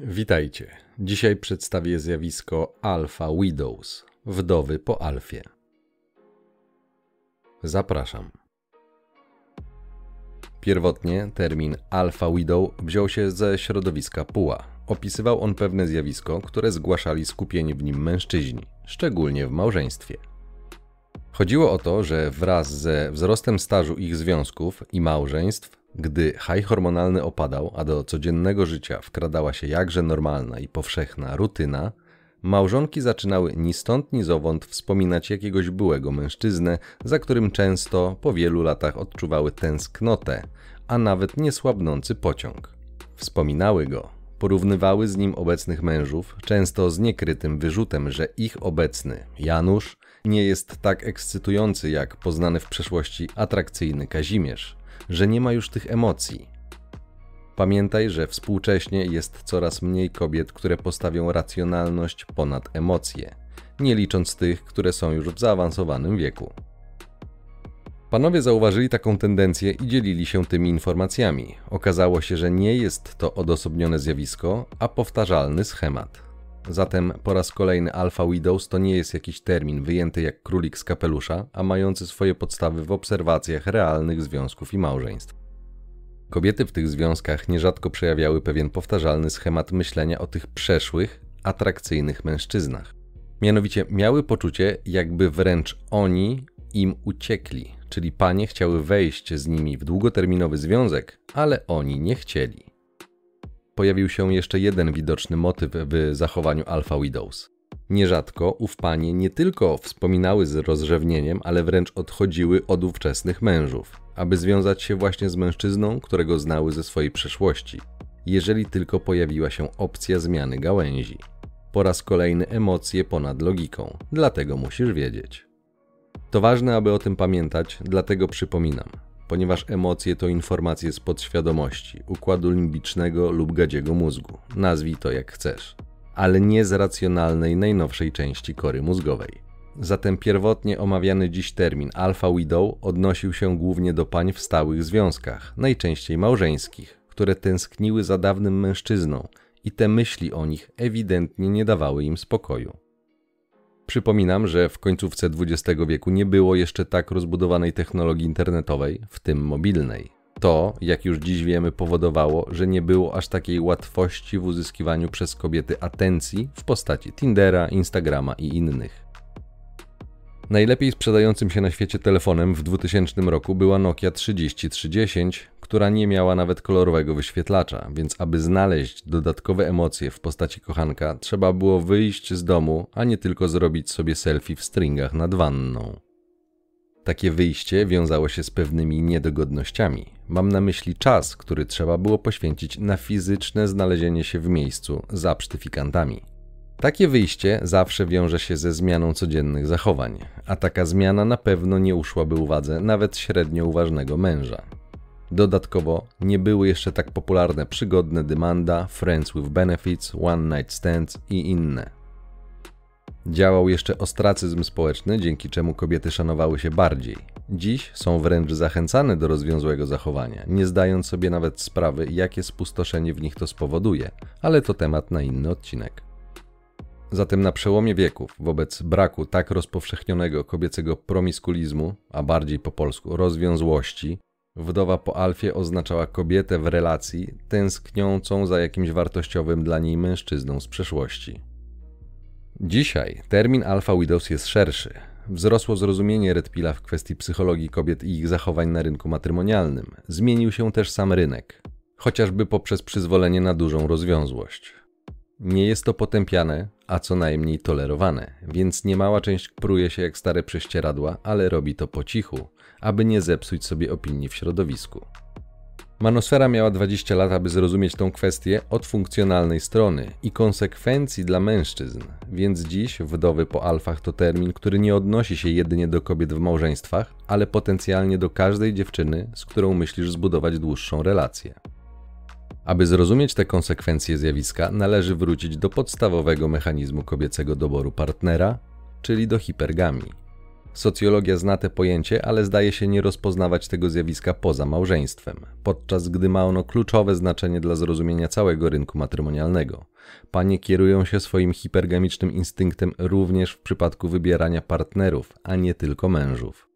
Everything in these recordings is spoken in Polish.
Witajcie. Dzisiaj przedstawię zjawisko Alpha Widows, wdowy po alfie. Zapraszam. Pierwotnie termin Alpha Widow wziął się ze środowiska Puła. Opisywał on pewne zjawisko, które zgłaszali skupieni w nim mężczyźni, szczególnie w małżeństwie. Chodziło o to, że wraz ze wzrostem stażu ich związków i małżeństw gdy haj hormonalny opadał, a do codziennego życia wkradała się jakże normalna i powszechna rutyna, małżonki zaczynały ni stąd ni zowąd wspominać jakiegoś byłego mężczyznę, za którym często po wielu latach odczuwały tęsknotę, a nawet niesłabnący pociąg. Wspominały go, porównywały z nim obecnych mężów, często z niekrytym wyrzutem, że ich obecny, Janusz, nie jest tak ekscytujący jak poznany w przeszłości atrakcyjny Kazimierz, że nie ma już tych emocji. Pamiętaj, że współcześnie jest coraz mniej kobiet, które postawią racjonalność ponad emocje, nie licząc tych, które są już w zaawansowanym wieku. Panowie zauważyli taką tendencję i dzielili się tymi informacjami. Okazało się, że nie jest to odosobnione zjawisko, a powtarzalny schemat. Zatem po raz kolejny Alpha Widows to nie jest jakiś termin wyjęty jak królik z kapelusza, a mający swoje podstawy w obserwacjach realnych związków i małżeństw. Kobiety w tych związkach nierzadko przejawiały pewien powtarzalny schemat myślenia o tych przeszłych, atrakcyjnych mężczyznach. Mianowicie miały poczucie, jakby wręcz oni im uciekli, czyli panie chciały wejść z nimi w długoterminowy związek, ale oni nie chcieli pojawił się jeszcze jeden widoczny motyw w zachowaniu Alpha Widows. Nierzadko ów panie nie tylko wspominały z rozrzewnieniem, ale wręcz odchodziły od ówczesnych mężów, aby związać się właśnie z mężczyzną, którego znały ze swojej przeszłości, jeżeli tylko pojawiła się opcja zmiany gałęzi. Po raz kolejny emocje ponad logiką, dlatego musisz wiedzieć. To ważne, aby o tym pamiętać, dlatego przypominam ponieważ emocje to informacje z podświadomości, układu limbicznego lub gadziego mózgu. Nazwij to jak chcesz, ale nie z racjonalnej najnowszej części kory mózgowej. Zatem pierwotnie omawiany dziś termin alpha widow odnosił się głównie do pań w stałych związkach, najczęściej małżeńskich, które tęskniły za dawnym mężczyzną i te myśli o nich ewidentnie nie dawały im spokoju. Przypominam, że w końcówce XX wieku nie było jeszcze tak rozbudowanej technologii internetowej, w tym mobilnej. To, jak już dziś wiemy, powodowało, że nie było aż takiej łatwości w uzyskiwaniu przez kobiety atencji w postaci Tindera, Instagrama i innych. Najlepiej sprzedającym się na świecie telefonem w 2000 roku była Nokia 3310, która nie miała nawet kolorowego wyświetlacza, więc aby znaleźć dodatkowe emocje w postaci kochanka, trzeba było wyjść z domu, a nie tylko zrobić sobie selfie w stringach nad wanną. Takie wyjście wiązało się z pewnymi niedogodnościami. Mam na myśli czas, który trzeba było poświęcić na fizyczne znalezienie się w miejscu za psztyfikantami. Takie wyjście zawsze wiąże się ze zmianą codziennych zachowań, a taka zmiana na pewno nie uszłaby uwadze nawet średnio uważnego męża. Dodatkowo nie były jeszcze tak popularne przygodne dymanda, friends with benefits, one night stands i inne. Działał jeszcze ostracyzm społeczny, dzięki czemu kobiety szanowały się bardziej. Dziś są wręcz zachęcane do rozwiązłego zachowania, nie zdając sobie nawet sprawy, jakie spustoszenie w nich to spowoduje, ale to temat na inny odcinek. Zatem na przełomie wieków, wobec braku tak rozpowszechnionego kobiecego promiskulizmu, a bardziej po polsku rozwiązłości, wdowa po alfie oznaczała kobietę w relacji tęskniącą za jakimś wartościowym dla niej mężczyzną z przeszłości. Dzisiaj termin Alpha Widows jest szerszy. Wzrosło zrozumienie Red Pilla w kwestii psychologii kobiet i ich zachowań na rynku matrymonialnym. Zmienił się też sam rynek, chociażby poprzez przyzwolenie na dużą rozwiązłość. Nie jest to potępiane, a co najmniej tolerowane, więc niemała część pruje się jak stare prześcieradła, ale robi to po cichu, aby nie zepsuć sobie opinii w środowisku. Manosfera miała 20 lat, aby zrozumieć tą kwestię od funkcjonalnej strony i konsekwencji dla mężczyzn, więc dziś wdowy po alfach to termin, który nie odnosi się jedynie do kobiet w małżeństwach, ale potencjalnie do każdej dziewczyny, z którą myślisz zbudować dłuższą relację. Aby zrozumieć te konsekwencje zjawiska, należy wrócić do podstawowego mechanizmu kobiecego doboru partnera, czyli do hipergamii. Socjologia zna te pojęcie, ale zdaje się nie rozpoznawać tego zjawiska poza małżeństwem, podczas gdy ma ono kluczowe znaczenie dla zrozumienia całego rynku matrymonialnego. Panie kierują się swoim hipergamicznym instynktem również w przypadku wybierania partnerów, a nie tylko mężów.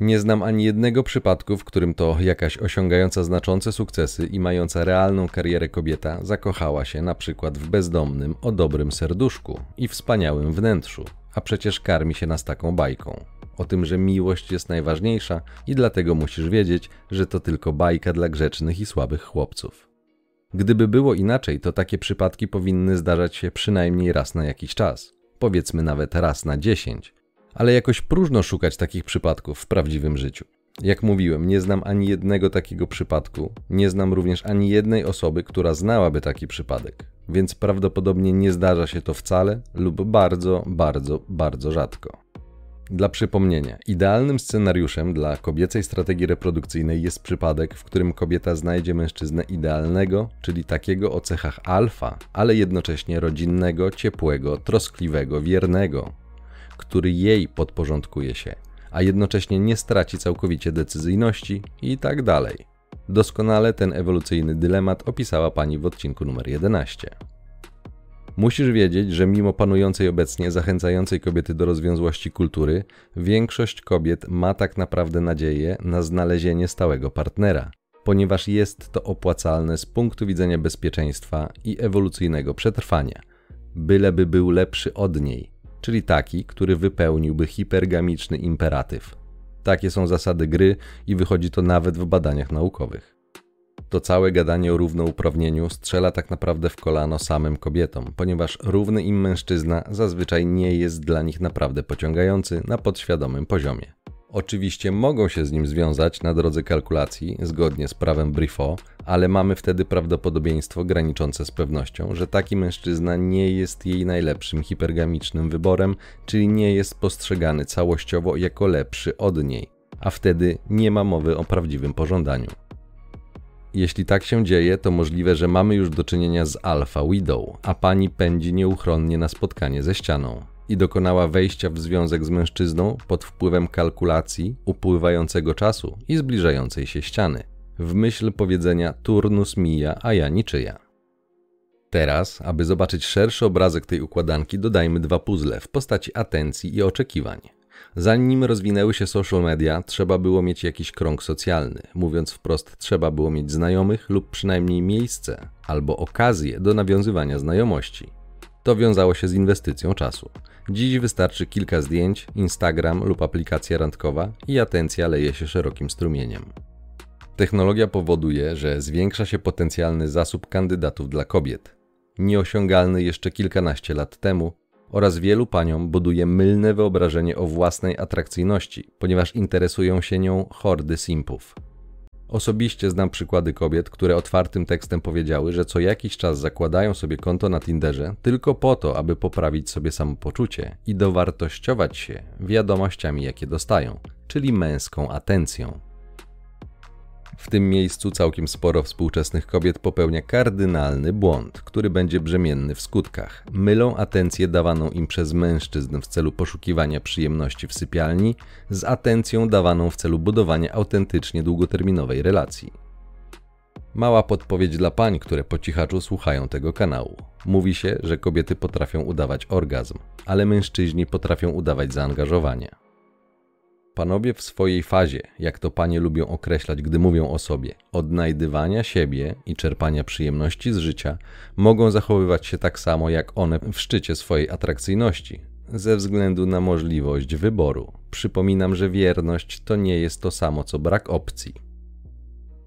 Nie znam ani jednego przypadku, w którym to jakaś osiągająca znaczące sukcesy i mająca realną karierę kobieta zakochała się na przykład w bezdomnym o dobrym serduszku i wspaniałym wnętrzu, a przecież karmi się nas taką bajką. O tym, że miłość jest najważniejsza i dlatego musisz wiedzieć, że to tylko bajka dla grzecznych i słabych chłopców. Gdyby było inaczej, to takie przypadki powinny zdarzać się przynajmniej raz na jakiś czas. Powiedzmy nawet raz na dziesięć. Ale jakoś próżno szukać takich przypadków w prawdziwym życiu. Jak mówiłem, nie znam ani jednego takiego przypadku, nie znam również ani jednej osoby, która znałaby taki przypadek, więc prawdopodobnie nie zdarza się to wcale lub bardzo, bardzo, bardzo rzadko. Dla przypomnienia, idealnym scenariuszem dla kobiecej strategii reprodukcyjnej jest przypadek, w którym kobieta znajdzie mężczyznę idealnego, czyli takiego o cechach alfa, ale jednocześnie rodzinnego, ciepłego, troskliwego, wiernego, który jej podporządkuje się, a jednocześnie nie straci całkowicie decyzyjności i tak dalej. Doskonale ten ewolucyjny dylemat opisała pani w odcinku numer 11. Musisz wiedzieć, że mimo panującej obecnie zachęcającej kobiety do rozwiązłości kultury, większość kobiet ma tak naprawdę nadzieję na znalezienie stałego partnera, ponieważ jest to opłacalne z punktu widzenia bezpieczeństwa i ewolucyjnego przetrwania, byleby był lepszy od niej, czyli taki, który wypełniłby hipergamiczny imperatyw. Takie są zasady gry i wychodzi to nawet w badaniach naukowych to całe gadanie o równouprawnieniu strzela tak naprawdę w kolano samym kobietom, ponieważ równy im mężczyzna zazwyczaj nie jest dla nich naprawdę pociągający na podświadomym poziomie. Oczywiście mogą się z nim związać na drodze kalkulacji zgodnie z prawem Brifo, ale mamy wtedy prawdopodobieństwo graniczące z pewnością, że taki mężczyzna nie jest jej najlepszym hipergamicznym wyborem, czyli nie jest postrzegany całościowo jako lepszy od niej, a wtedy nie ma mowy o prawdziwym pożądaniu. Jeśli tak się dzieje, to możliwe, że mamy już do czynienia z Alpha Widow, a pani pędzi nieuchronnie na spotkanie ze ścianą i dokonała wejścia w związek z mężczyzną pod wpływem kalkulacji, upływającego czasu i zbliżającej się ściany, w myśl powiedzenia turnus mija, a ja niczyja. Teraz, aby zobaczyć szerszy obrazek tej układanki, dodajmy dwa puzzle w postaci atencji i oczekiwań. Zanim rozwinęły się social media, trzeba było mieć jakiś krąg socjalny. Mówiąc wprost, trzeba było mieć znajomych lub przynajmniej miejsce albo okazję do nawiązywania znajomości. To wiązało się z inwestycją czasu. Dziś wystarczy kilka zdjęć, Instagram lub aplikacja randkowa i atencja leje się szerokim strumieniem. Technologia powoduje, że zwiększa się potencjalny zasób kandydatów dla kobiet. Nieosiągalny jeszcze kilkanaście lat temu, oraz wielu paniom buduje mylne wyobrażenie o własnej atrakcyjności, ponieważ interesują się nią hordy simpów. Osobiście znam przykłady kobiet, które otwartym tekstem powiedziały, że co jakiś czas zakładają sobie konto na Tinderze tylko po to, aby poprawić sobie samopoczucie i dowartościować się wiadomościami, jakie dostają, czyli męską atencją. W tym miejscu całkiem sporo współczesnych kobiet popełnia kardynalny błąd, który będzie brzemienny w skutkach. Mylą atencję dawaną im przez mężczyzn w celu poszukiwania przyjemności w sypialni z atencją dawaną w celu budowania autentycznie długoterminowej relacji. Mała podpowiedź dla pań, które po cichaczu słuchają tego kanału. Mówi się, że kobiety potrafią udawać orgazm, ale mężczyźni potrafią udawać zaangażowanie. Panowie w swojej fazie, jak to panie lubią określać, gdy mówią o sobie, odnajdywania siebie i czerpania przyjemności z życia, mogą zachowywać się tak samo jak one w szczycie swojej atrakcyjności, ze względu na możliwość wyboru. Przypominam, że wierność to nie jest to samo co brak opcji.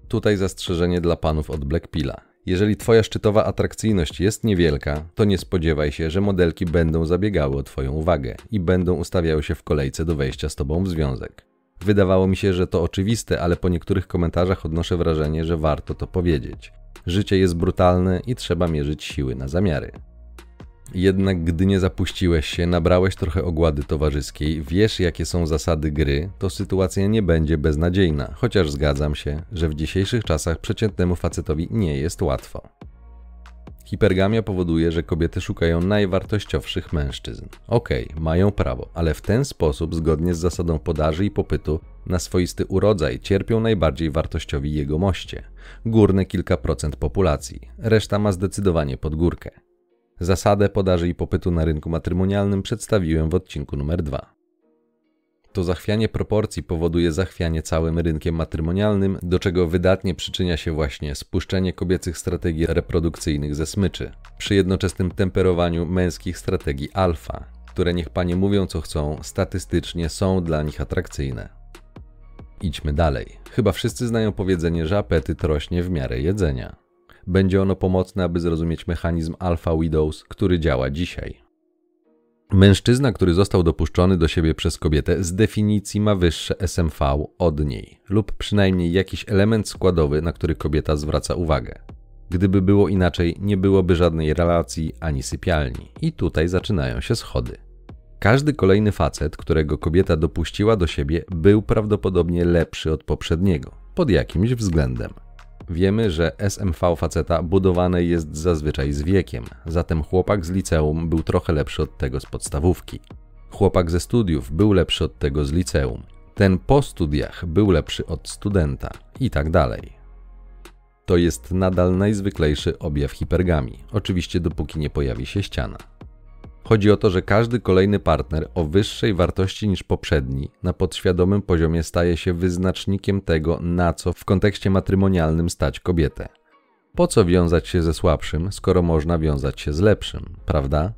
Tutaj zastrzeżenie dla panów od Blackpilla. Jeżeli Twoja szczytowa atrakcyjność jest niewielka, to nie spodziewaj się, że modelki będą zabiegały o Twoją uwagę i będą ustawiały się w kolejce do wejścia z Tobą w związek. Wydawało mi się, że to oczywiste, ale po niektórych komentarzach odnoszę wrażenie, że warto to powiedzieć. Życie jest brutalne i trzeba mierzyć siły na zamiary. Jednak gdy nie zapuściłeś się, nabrałeś trochę ogłady towarzyskiej, wiesz jakie są zasady gry, to sytuacja nie będzie beznadziejna, chociaż zgadzam się, że w dzisiejszych czasach przeciętnemu facetowi nie jest łatwo. Hipergamia powoduje, że kobiety szukają najwartościowszych mężczyzn. Okej, okay, mają prawo, ale w ten sposób, zgodnie z zasadą podaży i popytu, na swoisty urodzaj cierpią najbardziej wartościowi jego moście górne kilka procent populacji, reszta ma zdecydowanie pod górkę. Zasadę podaży i popytu na rynku matrymonialnym przedstawiłem w odcinku numer 2. To zachwianie proporcji powoduje zachwianie całym rynkiem matrymonialnym, do czego wydatnie przyczynia się właśnie spuszczenie kobiecych strategii reprodukcyjnych ze smyczy, przy jednoczesnym temperowaniu męskich strategii alfa, które niech panie mówią co chcą, statystycznie są dla nich atrakcyjne. Idźmy dalej. Chyba wszyscy znają powiedzenie, że apetyt rośnie w miarę jedzenia. Będzie ono pomocne, aby zrozumieć mechanizm Alpha Widows, który działa dzisiaj. Mężczyzna, który został dopuszczony do siebie przez kobietę, z definicji ma wyższe SMV od niej, lub przynajmniej jakiś element składowy, na który kobieta zwraca uwagę. Gdyby było inaczej, nie byłoby żadnej relacji ani sypialni, i tutaj zaczynają się schody. Każdy kolejny facet, którego kobieta dopuściła do siebie, był prawdopodobnie lepszy od poprzedniego, pod jakimś względem. Wiemy, że SMV faceta budowane jest zazwyczaj z wiekiem, zatem chłopak z liceum był trochę lepszy od tego z podstawówki. Chłopak ze studiów był lepszy od tego z liceum. Ten po studiach był lepszy od studenta i tak dalej. To jest nadal najzwyklejszy objaw hipergami, oczywiście dopóki nie pojawi się ściana. Chodzi o to, że każdy kolejny partner o wyższej wartości niż poprzedni na podświadomym poziomie staje się wyznacznikiem tego, na co w kontekście matrymonialnym stać kobietę. Po co wiązać się ze słabszym, skoro można wiązać się z lepszym, prawda?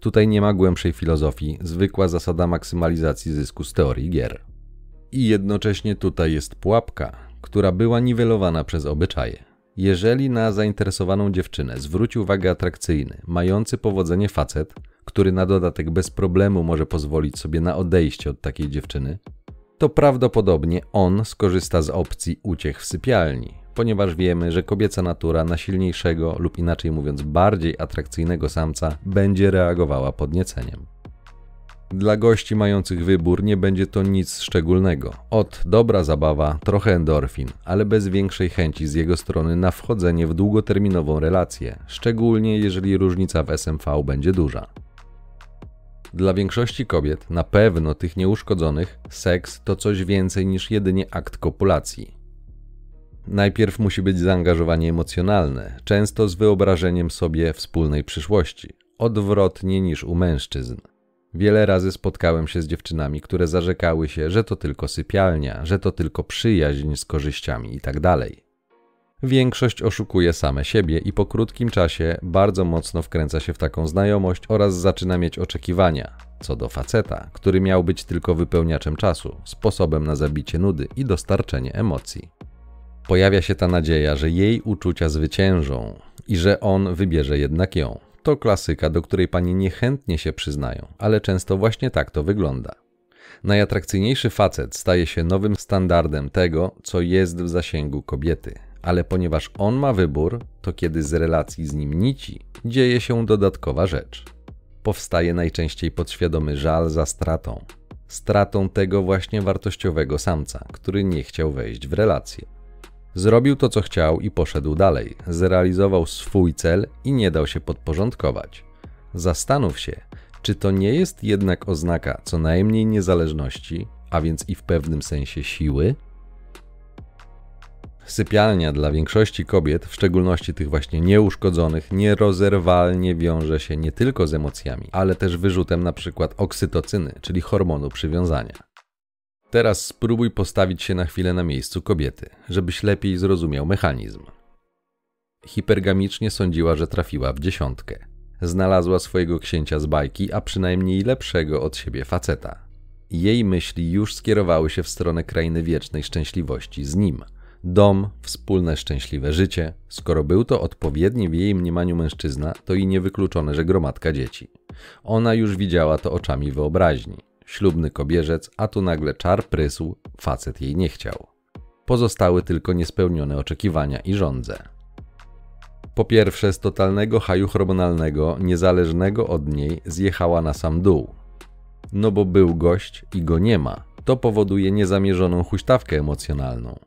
Tutaj nie ma głębszej filozofii, zwykła zasada maksymalizacji zysku z teorii gier. I jednocześnie tutaj jest pułapka, która była niwelowana przez obyczaje. Jeżeli na zainteresowaną dziewczynę zwróci uwagę atrakcyjny, mający powodzenie facet, który na dodatek bez problemu może pozwolić sobie na odejście od takiej dziewczyny, to prawdopodobnie on skorzysta z opcji uciech w sypialni, ponieważ wiemy, że kobieca natura na silniejszego lub inaczej mówiąc bardziej atrakcyjnego samca będzie reagowała podnieceniem. Dla gości mających wybór nie będzie to nic szczególnego. Od dobra zabawa, trochę endorfin, ale bez większej chęci z jego strony na wchodzenie w długoterminową relację, szczególnie jeżeli różnica w SMV będzie duża. Dla większości kobiet, na pewno tych nieuszkodzonych, seks to coś więcej niż jedynie akt kopulacji. Najpierw musi być zaangażowanie emocjonalne, często z wyobrażeniem sobie wspólnej przyszłości, odwrotnie niż u mężczyzn. Wiele razy spotkałem się z dziewczynami, które zarzekały się, że to tylko sypialnia, że to tylko przyjaźń z korzyściami itd. Tak Większość oszukuje same siebie i po krótkim czasie bardzo mocno wkręca się w taką znajomość oraz zaczyna mieć oczekiwania co do faceta, który miał być tylko wypełniaczem czasu, sposobem na zabicie nudy i dostarczenie emocji. Pojawia się ta nadzieja, że jej uczucia zwyciężą i że on wybierze jednak ją. To klasyka, do której panie niechętnie się przyznają, ale często właśnie tak to wygląda. Najatrakcyjniejszy facet staje się nowym standardem tego, co jest w zasięgu kobiety, ale ponieważ on ma wybór, to kiedy z relacji z nim nici, dzieje się dodatkowa rzecz. Powstaje najczęściej podświadomy żal za stratą. Stratą tego właśnie wartościowego samca, który nie chciał wejść w relację. Zrobił to, co chciał i poszedł dalej. Zrealizował swój cel i nie dał się podporządkować. Zastanów się, czy to nie jest jednak oznaka co najmniej niezależności, a więc i w pewnym sensie siły? Sypialnia dla większości kobiet, w szczególności tych właśnie nieuszkodzonych, nierozerwalnie wiąże się nie tylko z emocjami, ale też wyrzutem przykład oksytocyny, czyli hormonu przywiązania. Teraz spróbuj postawić się na chwilę na miejscu kobiety, żebyś lepiej zrozumiał mechanizm. Hipergamicznie sądziła, że trafiła w dziesiątkę. Znalazła swojego księcia z bajki, a przynajmniej lepszego od siebie faceta. Jej myśli już skierowały się w stronę krainy wiecznej szczęśliwości z nim – dom, wspólne szczęśliwe życie. Skoro był to odpowiedni w jej mniemaniu mężczyzna, to i niewykluczone, że gromadka dzieci. Ona już widziała to oczami wyobraźni. Ślubny kobierzec, a tu nagle czar prysł, facet jej nie chciał. Pozostały tylko niespełnione oczekiwania i żądze. Po pierwsze, z totalnego haju hormonalnego, niezależnego od niej, zjechała na sam dół. No bo był gość i go nie ma. To powoduje niezamierzoną huśtawkę emocjonalną.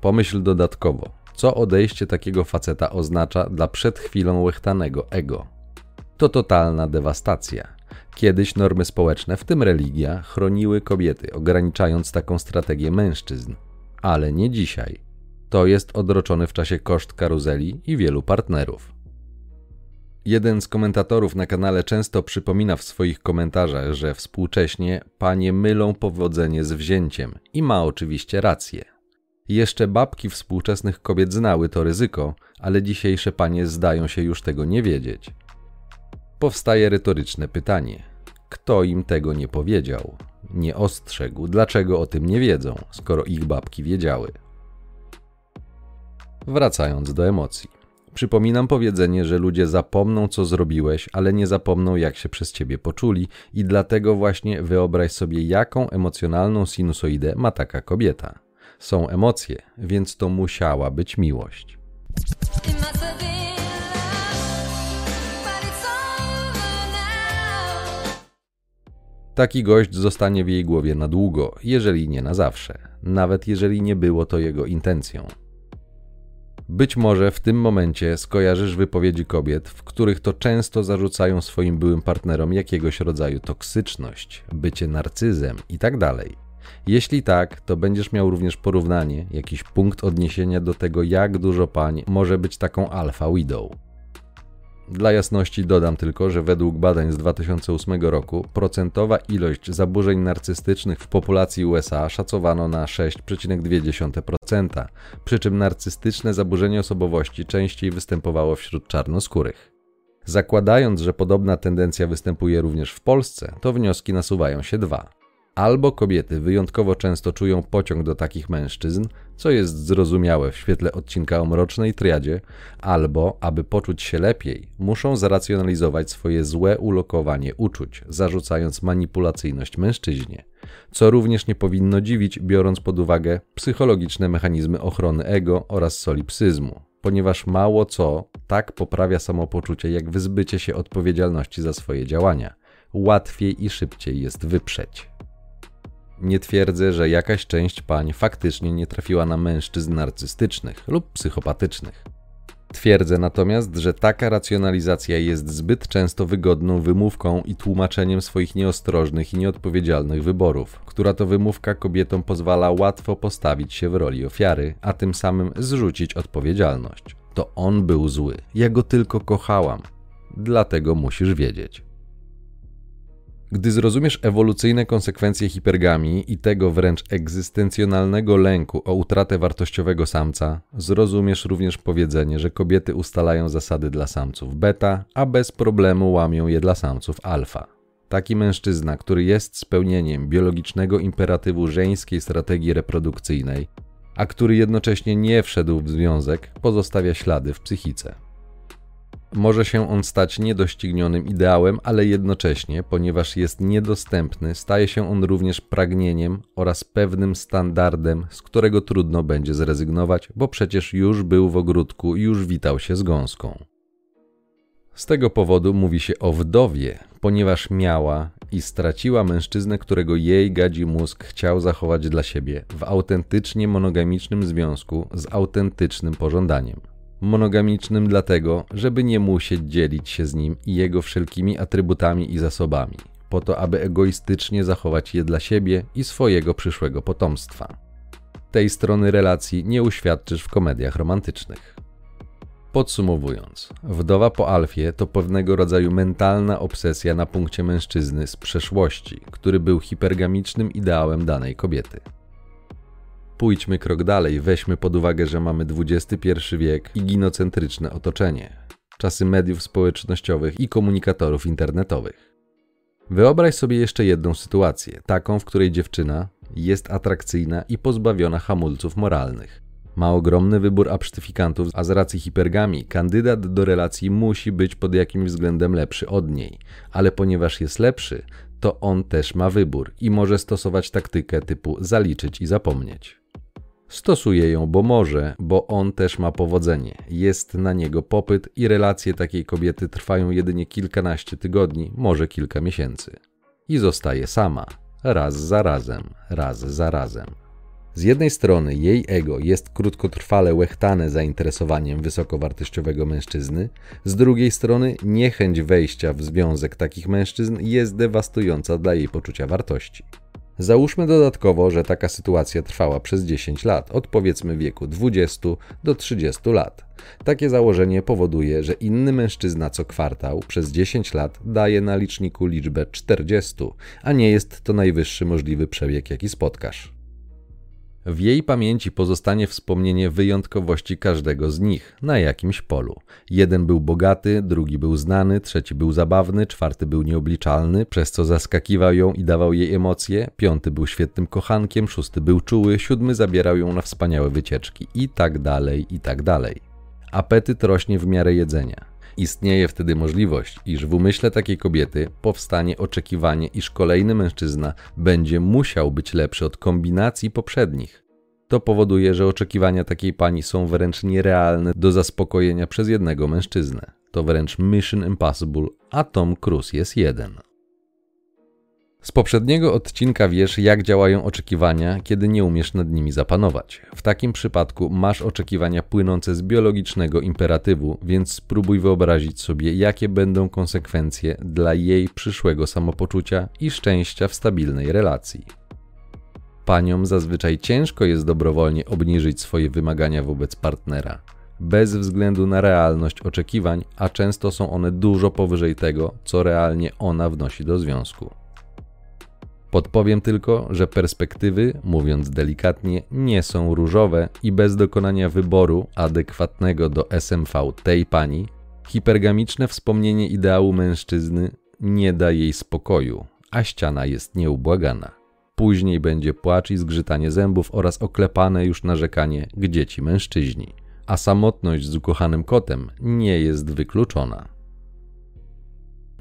Pomyśl dodatkowo. co odejście takiego faceta oznacza dla przed chwilą łechtanego ego. To totalna dewastacja. Kiedyś normy społeczne, w tym religia, chroniły kobiety, ograniczając taką strategię mężczyzn. Ale nie dzisiaj. To jest odroczony w czasie koszt karuzeli i wielu partnerów. Jeden z komentatorów na kanale często przypomina w swoich komentarzach, że współcześnie panie mylą powodzenie z wzięciem i ma oczywiście rację. Jeszcze babki współczesnych kobiet znały to ryzyko, ale dzisiejsze panie zdają się już tego nie wiedzieć. Powstaje retoryczne pytanie: kto im tego nie powiedział? Nie ostrzegł, dlaczego o tym nie wiedzą, skoro ich babki wiedziały. Wracając do emocji. Przypominam powiedzenie, że ludzie zapomną, co zrobiłeś, ale nie zapomną, jak się przez ciebie poczuli, i dlatego właśnie wyobraź sobie, jaką emocjonalną sinusoidę ma taka kobieta. Są emocje, więc to musiała być miłość. Taki gość zostanie w jej głowie na długo, jeżeli nie na zawsze, nawet jeżeli nie było to jego intencją. Być może w tym momencie skojarzysz wypowiedzi kobiet, w których to często zarzucają swoim byłym partnerom jakiegoś rodzaju toksyczność, bycie narcyzem itd. Tak Jeśli tak, to będziesz miał również porównanie, jakiś punkt odniesienia do tego, jak dużo pań może być taką alfa widow. Dla jasności dodam tylko, że według badań z 2008 roku procentowa ilość zaburzeń narcystycznych w populacji USA szacowano na 6,2%, przy czym narcystyczne zaburzenie osobowości częściej występowało wśród czarnoskórych. Zakładając, że podobna tendencja występuje również w Polsce, to wnioski nasuwają się dwa. Albo kobiety wyjątkowo często czują pociąg do takich mężczyzn, co jest zrozumiałe w świetle odcinka o mrocznej triadzie, albo, aby poczuć się lepiej, muszą zaracjonalizować swoje złe ulokowanie uczuć, zarzucając manipulacyjność mężczyźnie, co również nie powinno dziwić, biorąc pod uwagę psychologiczne mechanizmy ochrony ego oraz solipsyzmu, ponieważ mało co tak poprawia samopoczucie jak wyzbycie się odpowiedzialności za swoje działania. Łatwiej i szybciej jest wyprzeć. Nie twierdzę, że jakaś część pań faktycznie nie trafiła na mężczyzn narcystycznych lub psychopatycznych. Twierdzę natomiast, że taka racjonalizacja jest zbyt często wygodną wymówką i tłumaczeniem swoich nieostrożnych i nieodpowiedzialnych wyborów, która to wymówka kobietom pozwala łatwo postawić się w roli ofiary, a tym samym zrzucić odpowiedzialność. To on był zły, ja go tylko kochałam. Dlatego musisz wiedzieć. Gdy zrozumiesz ewolucyjne konsekwencje hipergamii i tego wręcz egzystencjonalnego lęku o utratę wartościowego samca, zrozumiesz również powiedzenie, że kobiety ustalają zasady dla samców beta, a bez problemu łamią je dla samców alfa. Taki mężczyzna, który jest spełnieniem biologicznego imperatywu żeńskiej strategii reprodukcyjnej, a który jednocześnie nie wszedł w związek, pozostawia ślady w psychice. Może się on stać niedoścignionym ideałem, ale jednocześnie, ponieważ jest niedostępny, staje się on również pragnieniem oraz pewnym standardem, z którego trudno będzie zrezygnować, bo przecież już był w ogródku i już witał się z gąską. Z tego powodu mówi się o wdowie, ponieważ miała i straciła mężczyznę, którego jej gadzi mózg chciał zachować dla siebie w autentycznie monogamicznym związku z autentycznym pożądaniem monogamicznym dlatego, żeby nie musieć dzielić się z nim i jego wszelkimi atrybutami i zasobami, po to aby egoistycznie zachować je dla siebie i swojego przyszłego potomstwa. Tej strony relacji nie uświadczysz w komediach romantycznych. Podsumowując, wdowa po Alfie to pewnego rodzaju mentalna obsesja na punkcie mężczyzny z przeszłości, który był hipergamicznym ideałem danej kobiety. Pójdźmy krok dalej, weźmy pod uwagę, że mamy XXI wiek i ginocentryczne otoczenie, czasy mediów społecznościowych i komunikatorów internetowych. Wyobraź sobie jeszcze jedną sytuację, taką, w której dziewczyna jest atrakcyjna i pozbawiona hamulców moralnych. Ma ogromny wybór absztyfikantów, a z racji hipergami kandydat do relacji musi być pod jakimś względem lepszy od niej, ale ponieważ jest lepszy, to on też ma wybór i może stosować taktykę typu zaliczyć i zapomnieć. Stosuje ją, bo może, bo on też ma powodzenie. Jest na niego popyt i relacje takiej kobiety trwają jedynie kilkanaście tygodni, może kilka miesięcy. I zostaje sama, raz za razem, raz za razem. Z jednej strony jej ego jest krótkotrwale łechtane zainteresowaniem wysokowartościowego mężczyzny, z drugiej strony niechęć wejścia w związek takich mężczyzn jest dewastująca dla jej poczucia wartości. Załóżmy dodatkowo, że taka sytuacja trwała przez 10 lat, od powiedzmy wieku 20 do 30 lat. Takie założenie powoduje, że inny mężczyzna co kwartał przez 10 lat daje na liczniku liczbę 40, a nie jest to najwyższy możliwy przebieg, jaki spotkasz. W jej pamięci pozostanie wspomnienie wyjątkowości każdego z nich na jakimś polu. Jeden był bogaty, drugi był znany, trzeci był zabawny, czwarty był nieobliczalny, przez co zaskakiwał ją i dawał jej emocje, piąty był świetnym kochankiem, szósty był czuły, siódmy zabierał ją na wspaniałe wycieczki i tak dalej, i tak dalej. Apetyt rośnie w miarę jedzenia. Istnieje wtedy możliwość, iż w umyśle takiej kobiety powstanie oczekiwanie, iż kolejny mężczyzna będzie musiał być lepszy od kombinacji poprzednich. To powoduje, że oczekiwania takiej pani są wręcz nierealne do zaspokojenia przez jednego mężczyznę. To wręcz Mission Impossible, a Tom Cruise jest jeden. Z poprzedniego odcinka wiesz, jak działają oczekiwania, kiedy nie umiesz nad nimi zapanować. W takim przypadku masz oczekiwania płynące z biologicznego imperatywu, więc spróbuj wyobrazić sobie, jakie będą konsekwencje dla jej przyszłego samopoczucia i szczęścia w stabilnej relacji. Paniom zazwyczaj ciężko jest dobrowolnie obniżyć swoje wymagania wobec partnera, bez względu na realność oczekiwań, a często są one dużo powyżej tego, co realnie ona wnosi do związku. Podpowiem tylko, że perspektywy, mówiąc delikatnie, nie są różowe i bez dokonania wyboru adekwatnego do SMV tej pani, hipergamiczne wspomnienie ideału mężczyzny nie da jej spokoju, a ściana jest nieubłagana. Później będzie płacz i zgrzytanie zębów oraz oklepane już narzekanie, gdzie ci mężczyźni. A samotność z ukochanym kotem nie jest wykluczona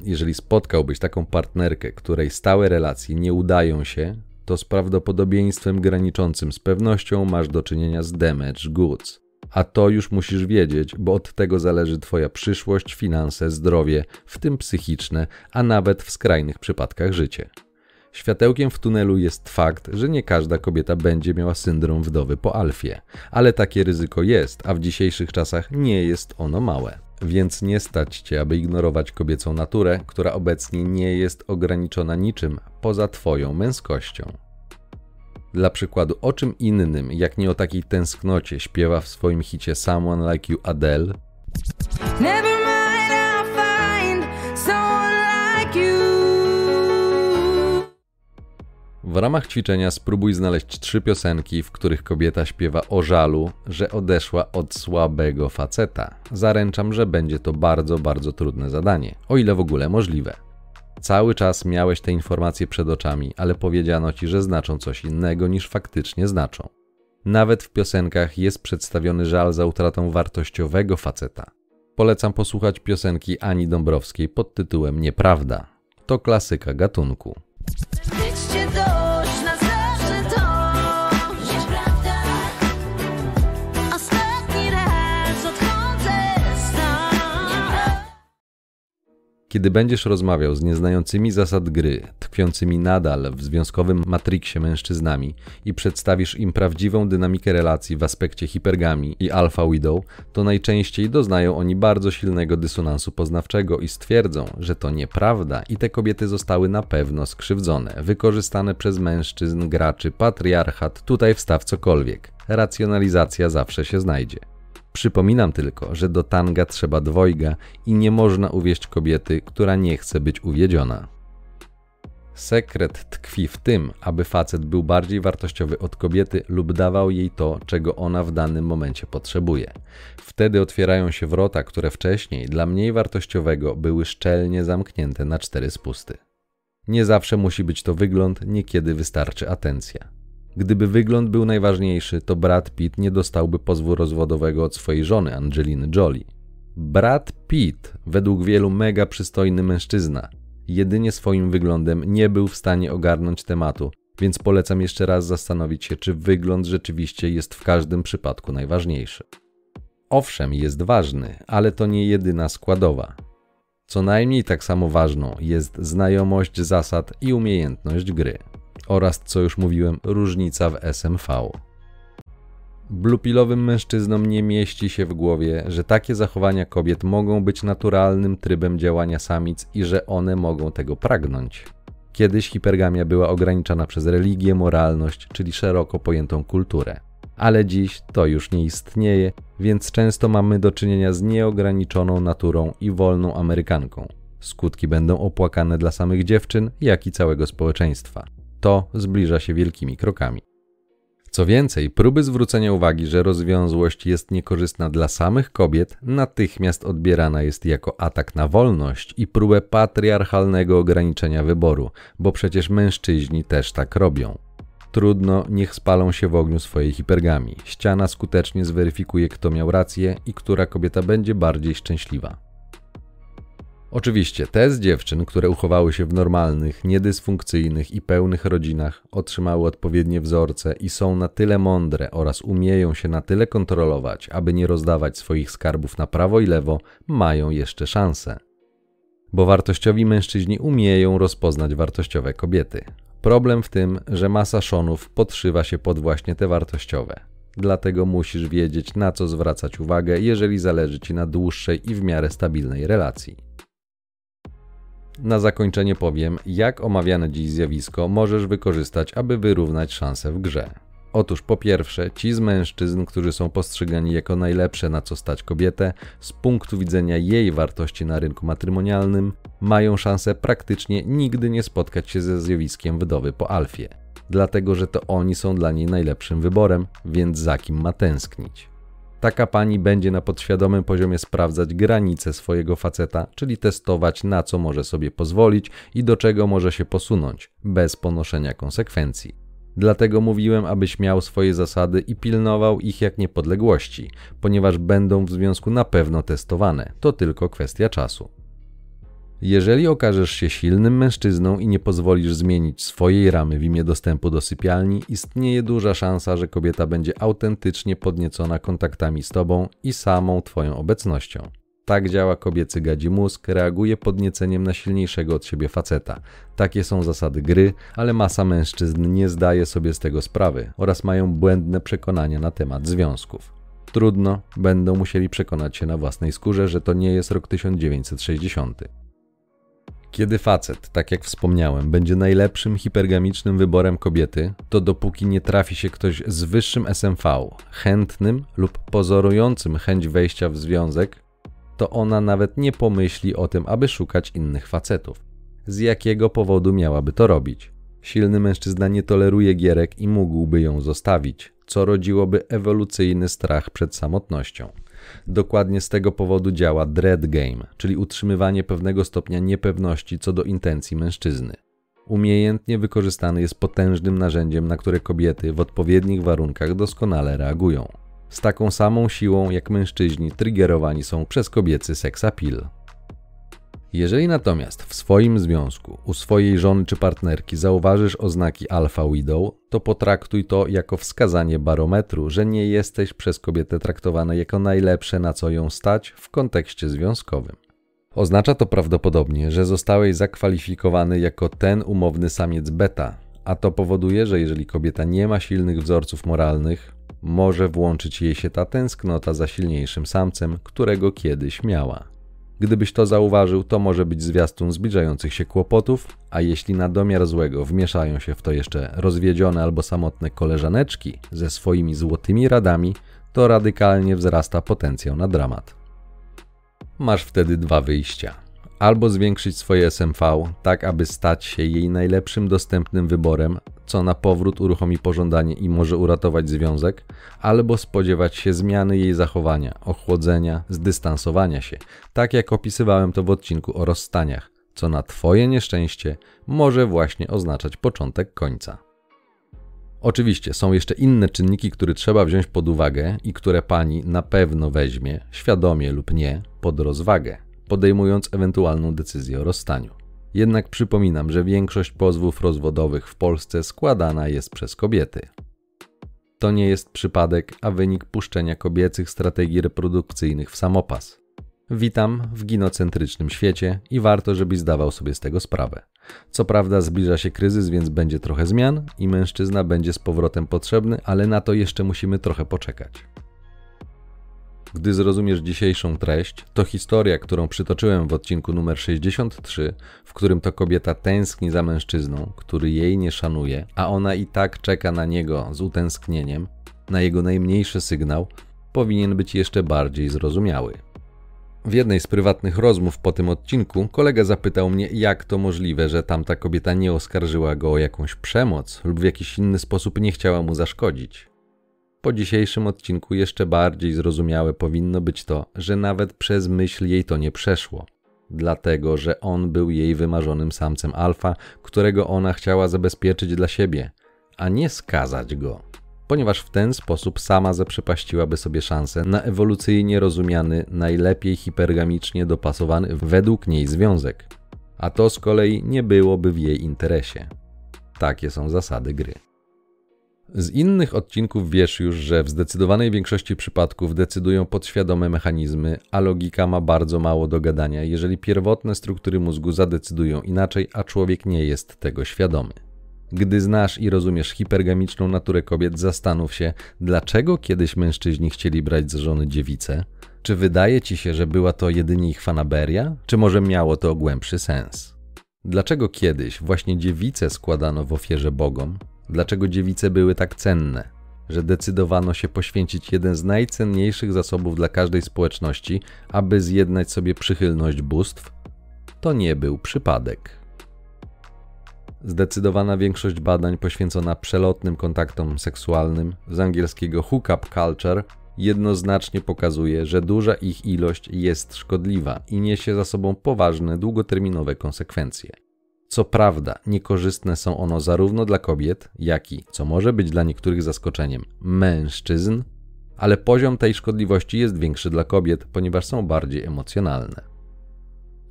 jeżeli spotkałbyś taką partnerkę, której stałe relacje nie udają się, to z prawdopodobieństwem graniczącym z pewnością masz do czynienia z damage goods. A to już musisz wiedzieć, bo od tego zależy Twoja przyszłość, finanse, zdrowie, w tym psychiczne, a nawet w skrajnych przypadkach życie. Światełkiem w tunelu jest fakt, że nie każda kobieta będzie miała syndrom wdowy po alfie, ale takie ryzyko jest, a w dzisiejszych czasach nie jest ono małe więc nie stać cię, aby ignorować kobiecą naturę, która obecnie nie jest ograniczona niczym poza twoją męskością. Dla przykładu, o czym innym, jak nie o takiej tęsknocie, śpiewa w swoim hicie Someone Like You Adele? Never W ramach ćwiczenia spróbuj znaleźć trzy piosenki, w których kobieta śpiewa o żalu, że odeszła od słabego faceta. Zaręczam, że będzie to bardzo, bardzo trudne zadanie, o ile w ogóle możliwe. Cały czas miałeś te informacje przed oczami, ale powiedziano ci, że znaczą coś innego niż faktycznie znaczą. Nawet w piosenkach jest przedstawiony żal za utratą wartościowego faceta. Polecam posłuchać piosenki Ani Dąbrowskiej pod tytułem Nieprawda. To klasyka gatunku. Kiedy będziesz rozmawiał z nieznającymi zasad gry, tkwiącymi nadal w związkowym matriksie mężczyznami i przedstawisz im prawdziwą dynamikę relacji w aspekcie hipergami i alpha widow, to najczęściej doznają oni bardzo silnego dysonansu poznawczego i stwierdzą, że to nieprawda i te kobiety zostały na pewno skrzywdzone, wykorzystane przez mężczyzn, graczy, patriarchat, tutaj wstaw cokolwiek. Racjonalizacja zawsze się znajdzie. Przypominam tylko, że do tanga trzeba dwojga i nie można uwieść kobiety, która nie chce być uwiedziona. Sekret tkwi w tym, aby facet był bardziej wartościowy od kobiety lub dawał jej to, czego ona w danym momencie potrzebuje. Wtedy otwierają się wrota, które wcześniej dla mniej wartościowego były szczelnie zamknięte na cztery spusty. Nie zawsze musi być to wygląd, niekiedy wystarczy atencja. Gdyby wygląd był najważniejszy, to Brad Pitt nie dostałby pozwu rozwodowego od swojej żony Angeliny Jolie. Brad Pitt, według wielu mega przystojny mężczyzna, jedynie swoim wyglądem nie był w stanie ogarnąć tematu, więc polecam jeszcze raz zastanowić się, czy wygląd rzeczywiście jest w każdym przypadku najważniejszy. Owszem, jest ważny, ale to nie jedyna składowa. Co najmniej tak samo ważną jest znajomość zasad i umiejętność gry. Oraz, co już mówiłem, różnica w SMV. Blupilowym mężczyznom nie mieści się w głowie, że takie zachowania kobiet mogą być naturalnym trybem działania samic i że one mogą tego pragnąć. Kiedyś hipergamia była ograniczana przez religię, moralność, czyli szeroko pojętą kulturę. Ale dziś to już nie istnieje, więc często mamy do czynienia z nieograniczoną naturą i wolną Amerykanką. Skutki będą opłakane dla samych dziewczyn, jak i całego społeczeństwa. To zbliża się wielkimi krokami. Co więcej, próby zwrócenia uwagi, że rozwiązłość jest niekorzystna dla samych kobiet, natychmiast odbierana jest jako atak na wolność i próbę patriarchalnego ograniczenia wyboru, bo przecież mężczyźni też tak robią. Trudno, niech spalą się w ogniu swojej hipergami. Ściana skutecznie zweryfikuje, kto miał rację i która kobieta będzie bardziej szczęśliwa. Oczywiście te z dziewczyn, które uchowały się w normalnych, niedysfunkcyjnych i pełnych rodzinach, otrzymały odpowiednie wzorce i są na tyle mądre oraz umieją się na tyle kontrolować, aby nie rozdawać swoich skarbów na prawo i lewo, mają jeszcze szansę. Bo wartościowi mężczyźni umieją rozpoznać wartościowe kobiety. Problem w tym, że masa szonów podszywa się pod właśnie te wartościowe. Dlatego musisz wiedzieć, na co zwracać uwagę, jeżeli zależy ci na dłuższej i w miarę stabilnej relacji. Na zakończenie powiem, jak omawiane dziś zjawisko możesz wykorzystać, aby wyrównać szanse w grze. Otóż po pierwsze, ci z mężczyzn, którzy są postrzegani jako najlepsze na co stać kobietę, z punktu widzenia jej wartości na rynku matrymonialnym, mają szansę praktycznie nigdy nie spotkać się ze zjawiskiem wdowy po alfie. Dlatego, że to oni są dla niej najlepszym wyborem, więc za kim ma tęsknić. Taka pani będzie na podświadomym poziomie sprawdzać granice swojego faceta, czyli testować na co może sobie pozwolić i do czego może się posunąć, bez ponoszenia konsekwencji. Dlatego mówiłem, abyś miał swoje zasady i pilnował ich jak niepodległości, ponieważ będą w związku na pewno testowane, to tylko kwestia czasu. Jeżeli okażesz się silnym mężczyzną i nie pozwolisz zmienić swojej ramy w imię dostępu do sypialni, istnieje duża szansa, że kobieta będzie autentycznie podniecona kontaktami z tobą i samą twoją obecnością. Tak działa kobiecy gadzi mózg, reaguje podnieceniem na silniejszego od siebie faceta. Takie są zasady gry, ale masa mężczyzn nie zdaje sobie z tego sprawy oraz mają błędne przekonania na temat związków. Trudno, będą musieli przekonać się na własnej skórze, że to nie jest rok 1960. Kiedy facet, tak jak wspomniałem, będzie najlepszym hipergamicznym wyborem kobiety, to dopóki nie trafi się ktoś z wyższym SMV, chętnym lub pozorującym chęć wejścia w związek, to ona nawet nie pomyśli o tym, aby szukać innych facetów. Z jakiego powodu miałaby to robić? Silny mężczyzna nie toleruje gierek i mógłby ją zostawić, co rodziłoby ewolucyjny strach przed samotnością. Dokładnie z tego powodu działa dread game, czyli utrzymywanie pewnego stopnia niepewności co do intencji mężczyzny. Umiejętnie wykorzystany jest potężnym narzędziem, na które kobiety w odpowiednich warunkach doskonale reagują. Z taką samą siłą jak mężczyźni triggerowani są przez kobiecy seksapil. Jeżeli natomiast w swoim związku u swojej żony czy partnerki zauważysz oznaki alfa widow, to potraktuj to jako wskazanie barometru, że nie jesteś przez kobietę traktowana jako najlepsze na co ją stać w kontekście związkowym. Oznacza to prawdopodobnie, że zostałeś zakwalifikowany jako ten umowny samiec beta, a to powoduje, że jeżeli kobieta nie ma silnych wzorców moralnych, może włączyć jej się ta tęsknota za silniejszym samcem, którego kiedyś miała. Gdybyś to zauważył, to może być zwiastun zbliżających się kłopotów, a jeśli na domiar złego wmieszają się w to jeszcze rozwiedzione albo samotne koleżaneczki ze swoimi złotymi radami, to radykalnie wzrasta potencjał na dramat. Masz wtedy dwa wyjścia albo zwiększyć swoje SMV, tak aby stać się jej najlepszym dostępnym wyborem, co na powrót uruchomi pożądanie i może uratować związek, albo spodziewać się zmiany jej zachowania, ochłodzenia, zdystansowania się, tak jak opisywałem to w odcinku o rozstaniach, co na Twoje nieszczęście może właśnie oznaczać początek końca. Oczywiście są jeszcze inne czynniki, które trzeba wziąć pod uwagę i które pani na pewno weźmie, świadomie lub nie, pod rozwagę podejmując ewentualną decyzję o rozstaniu. Jednak przypominam, że większość pozwów rozwodowych w Polsce składana jest przez kobiety. To nie jest przypadek, a wynik puszczenia kobiecych strategii reprodukcyjnych w samopas. Witam w ginocentrycznym świecie i warto, żebyś zdawał sobie z tego sprawę. Co prawda zbliża się kryzys, więc będzie trochę zmian i mężczyzna będzie z powrotem potrzebny, ale na to jeszcze musimy trochę poczekać. Gdy zrozumiesz dzisiejszą treść, to historia, którą przytoczyłem w odcinku numer 63, w którym to kobieta tęskni za mężczyzną, który jej nie szanuje, a ona i tak czeka na niego z utęsknieniem, na jego najmniejszy sygnał, powinien być jeszcze bardziej zrozumiały. W jednej z prywatnych rozmów po tym odcinku kolega zapytał mnie, jak to możliwe, że tamta kobieta nie oskarżyła go o jakąś przemoc lub w jakiś inny sposób nie chciała mu zaszkodzić. Po dzisiejszym odcinku jeszcze bardziej zrozumiałe powinno być to, że nawet przez myśl jej to nie przeszło. Dlatego, że on był jej wymarzonym samcem alfa, którego ona chciała zabezpieczyć dla siebie, a nie skazać go ponieważ w ten sposób sama zaprzepaściłaby sobie szansę na ewolucyjnie rozumiany, najlepiej hipergamicznie dopasowany według niej związek. A to z kolei nie byłoby w jej interesie. Takie są zasady gry. Z innych odcinków wiesz już, że w zdecydowanej większości przypadków decydują podświadome mechanizmy, a logika ma bardzo mało do gadania, jeżeli pierwotne struktury mózgu zadecydują inaczej, a człowiek nie jest tego świadomy. Gdy znasz i rozumiesz hipergamiczną naturę kobiet, zastanów się, dlaczego kiedyś mężczyźni chcieli brać za żony dziewice? Czy wydaje ci się, że była to jedynie ich fanaberia, czy może miało to głębszy sens? Dlaczego kiedyś właśnie dziewice składano w ofierze bogom? Dlaczego dziewice były tak cenne, że decydowano się poświęcić jeden z najcenniejszych zasobów dla każdej społeczności, aby zjednać sobie przychylność bóstw? To nie był przypadek. Zdecydowana większość badań poświęcona przelotnym kontaktom seksualnym, z angielskiego hookup culture, jednoznacznie pokazuje, że duża ich ilość jest szkodliwa i niesie za sobą poważne, długoterminowe konsekwencje. Co prawda, niekorzystne są one zarówno dla kobiet, jak i, co może być dla niektórych zaskoczeniem, mężczyzn, ale poziom tej szkodliwości jest większy dla kobiet, ponieważ są bardziej emocjonalne.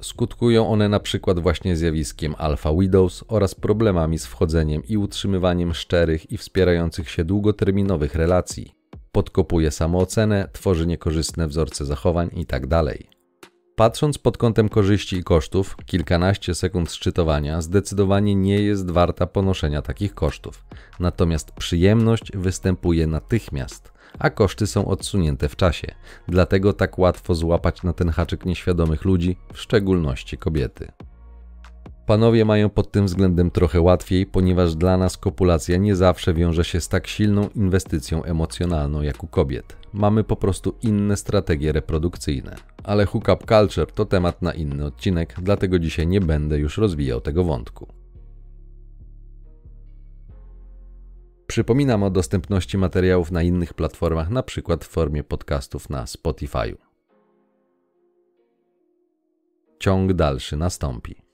Skutkują one na przykład właśnie zjawiskiem alpha widows oraz problemami z wchodzeniem i utrzymywaniem szczerych i wspierających się długoterminowych relacji. Podkopuje samoocenę, tworzy niekorzystne wzorce zachowań itd. Patrząc pod kątem korzyści i kosztów, kilkanaście sekund szczytowania zdecydowanie nie jest warta ponoszenia takich kosztów. Natomiast przyjemność występuje natychmiast – a koszty są odsunięte w czasie. Dlatego tak łatwo złapać na ten haczyk nieświadomych ludzi, w szczególności kobiety. Panowie mają pod tym względem trochę łatwiej, ponieważ dla nas kopulacja nie zawsze wiąże się z tak silną inwestycją emocjonalną jak u kobiet. Mamy po prostu inne strategie reprodukcyjne. Ale hookup culture to temat na inny odcinek, dlatego dzisiaj nie będę już rozwijał tego wątku. Przypominam o dostępności materiałów na innych platformach, np. w formie podcastów na Spotify. Ciąg dalszy nastąpi.